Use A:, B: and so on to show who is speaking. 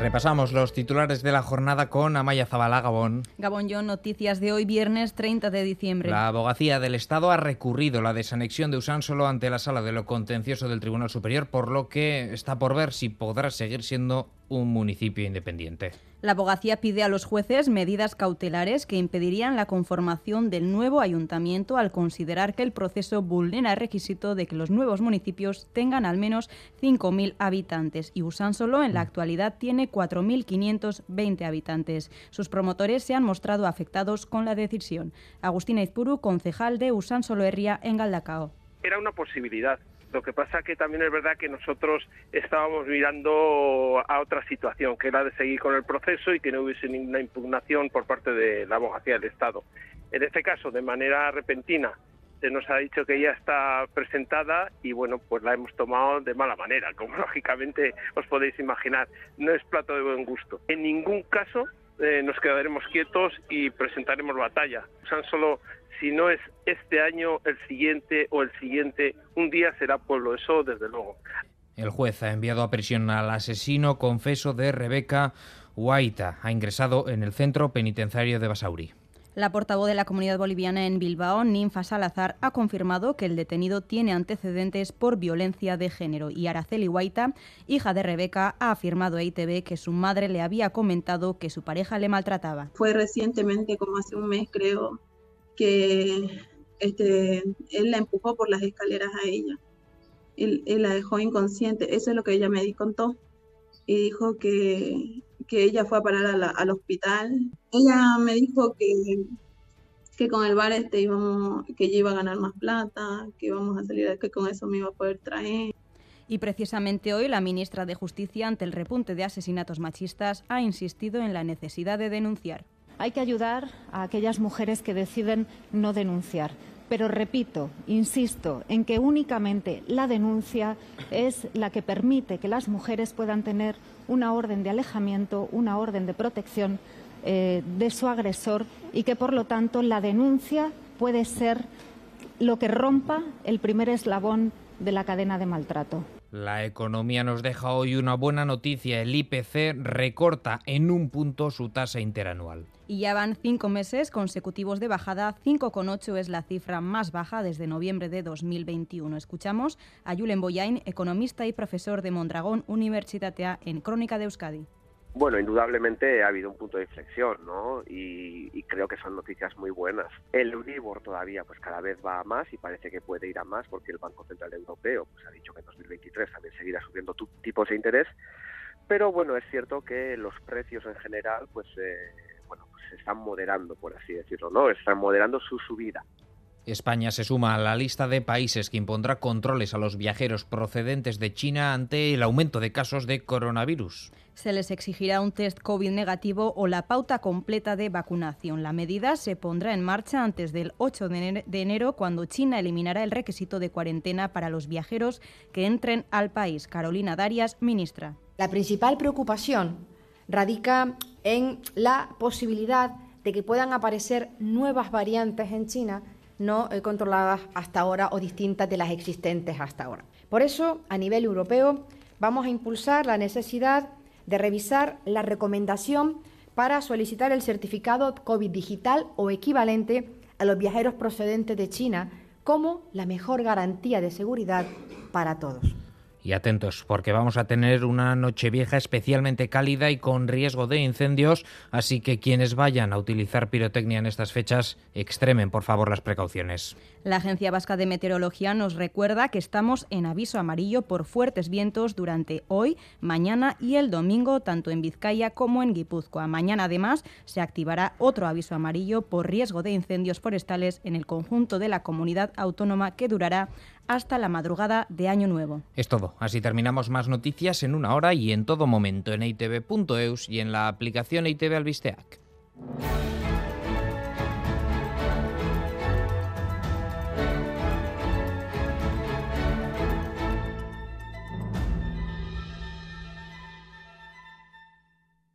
A: Repasamos los titulares de la jornada con Amaya Zabala, Gabón.
B: Gabón John, noticias de hoy, viernes 30 de diciembre.
A: La abogacía del Estado ha recurrido la desanexión de Usánsolo ante la sala de lo contencioso del Tribunal Superior, por lo que está por ver si podrá seguir siendo un municipio independiente.
B: La abogacía pide a los jueces medidas cautelares que impedirían la conformación del nuevo ayuntamiento al considerar que el proceso vulnera el requisito de que los nuevos municipios tengan al menos 5.000 habitantes y Usánsolo en la actualidad tiene 4.520 habitantes. Sus promotores se han mostrado afectados con la decisión. Agustina Izpuru, concejal de Usánsolo Herria en Galdacao.
C: Era una posibilidad lo que pasa que también es verdad que nosotros estábamos mirando a otra situación, que era de seguir con el proceso y que no hubiese ninguna impugnación por parte de la abogacía del Estado. En este caso, de manera repentina, se nos ha dicho que ya está presentada y bueno, pues la hemos tomado de mala manera, como lógicamente os podéis imaginar. No es plato de buen gusto. En ningún caso eh, nos quedaremos quietos y presentaremos batalla. Solo si no es este año, el siguiente o el siguiente, un día será pueblo, eso desde luego.
A: El juez ha enviado a prisión al asesino confeso de Rebeca Huaita. Ha ingresado en el centro penitenciario de Basauri.
B: La portavoz de la comunidad boliviana en Bilbao, Ninfa Salazar, ha confirmado que el detenido tiene antecedentes por violencia de género y Araceli Huaita, hija de Rebeca, ha afirmado a ITV que su madre le había comentado que su pareja le maltrataba.
D: Fue recientemente, como hace un mes creo, que este, él la empujó por las escaleras a ella. Él, la dejó inconsciente. Eso es lo que ella me contó. Y dijo que, que ella fue a parar al hospital. Ella me dijo que, que con el bar este íbamos, que ella iba a ganar más plata, que íbamos a salir, que con eso me iba a poder traer.
B: Y precisamente hoy la ministra de Justicia, ante el repunte de asesinatos machistas, ha insistido en la necesidad de denunciar.
E: Hay que ayudar a aquellas mujeres que deciden no denunciar. Pero repito, insisto, en que únicamente la denuncia es la que permite que las mujeres puedan tener una orden de alejamiento, una orden de protección eh, de su agresor y que, por lo tanto, la denuncia puede ser lo que rompa el primer eslabón de la cadena de maltrato.
A: La economía nos deja hoy una buena noticia. El IPC recorta en un punto su tasa interanual.
B: Y ya van cinco meses consecutivos de bajada. 5,8 es la cifra más baja desde noviembre de 2021. Escuchamos a Julen Boyain, economista y profesor de Mondragón Universitatea en Crónica de Euskadi.
F: Bueno, indudablemente ha habido un punto de inflexión, ¿no? Y, creo que son noticias muy buenas. El Euribor todavía, pues cada vez va a más y parece que puede ir a más porque el Banco Central Europeo, pues ha dicho que en 2023 también seguirá subiendo tipos de interés. Pero bueno, es cierto que los precios en general, pues eh, bueno, pues se están moderando, por así decirlo, ¿no? Están moderando su subida.
A: España se suma a la lista de países que impondrá controles a los viajeros procedentes de China ante el aumento de casos de coronavirus.
B: Se les exigirá un test COVID negativo o la pauta completa de vacunación. La medida se pondrá en marcha antes del 8 de enero, cuando China eliminará el requisito de cuarentena para los viajeros que entren al país. Carolina Darias, ministra.
G: La principal preocupación radica en la posibilidad de que puedan aparecer nuevas variantes en China no controladas hasta ahora o distintas de las existentes hasta ahora. Por eso, a nivel europeo, vamos a impulsar la necesidad de revisar la recomendación para solicitar el certificado COVID digital o equivalente a los viajeros procedentes de China como la mejor garantía de seguridad para todos.
A: Y atentos, porque vamos a tener una noche vieja especialmente cálida y con riesgo de incendios, así que quienes vayan a utilizar pirotecnia en estas fechas, extremen por favor las precauciones.
B: La Agencia Vasca de Meteorología nos recuerda que estamos en aviso amarillo por fuertes vientos durante hoy, mañana y el domingo, tanto en Vizcaya como en Guipúzcoa. Mañana además se activará otro aviso amarillo por riesgo de incendios forestales en el conjunto de la comunidad autónoma que durará hasta la madrugada de Año Nuevo.
A: Es todo. Así terminamos más noticias en una hora y en todo momento en itv.eus y en la aplicación ITV Albisteac.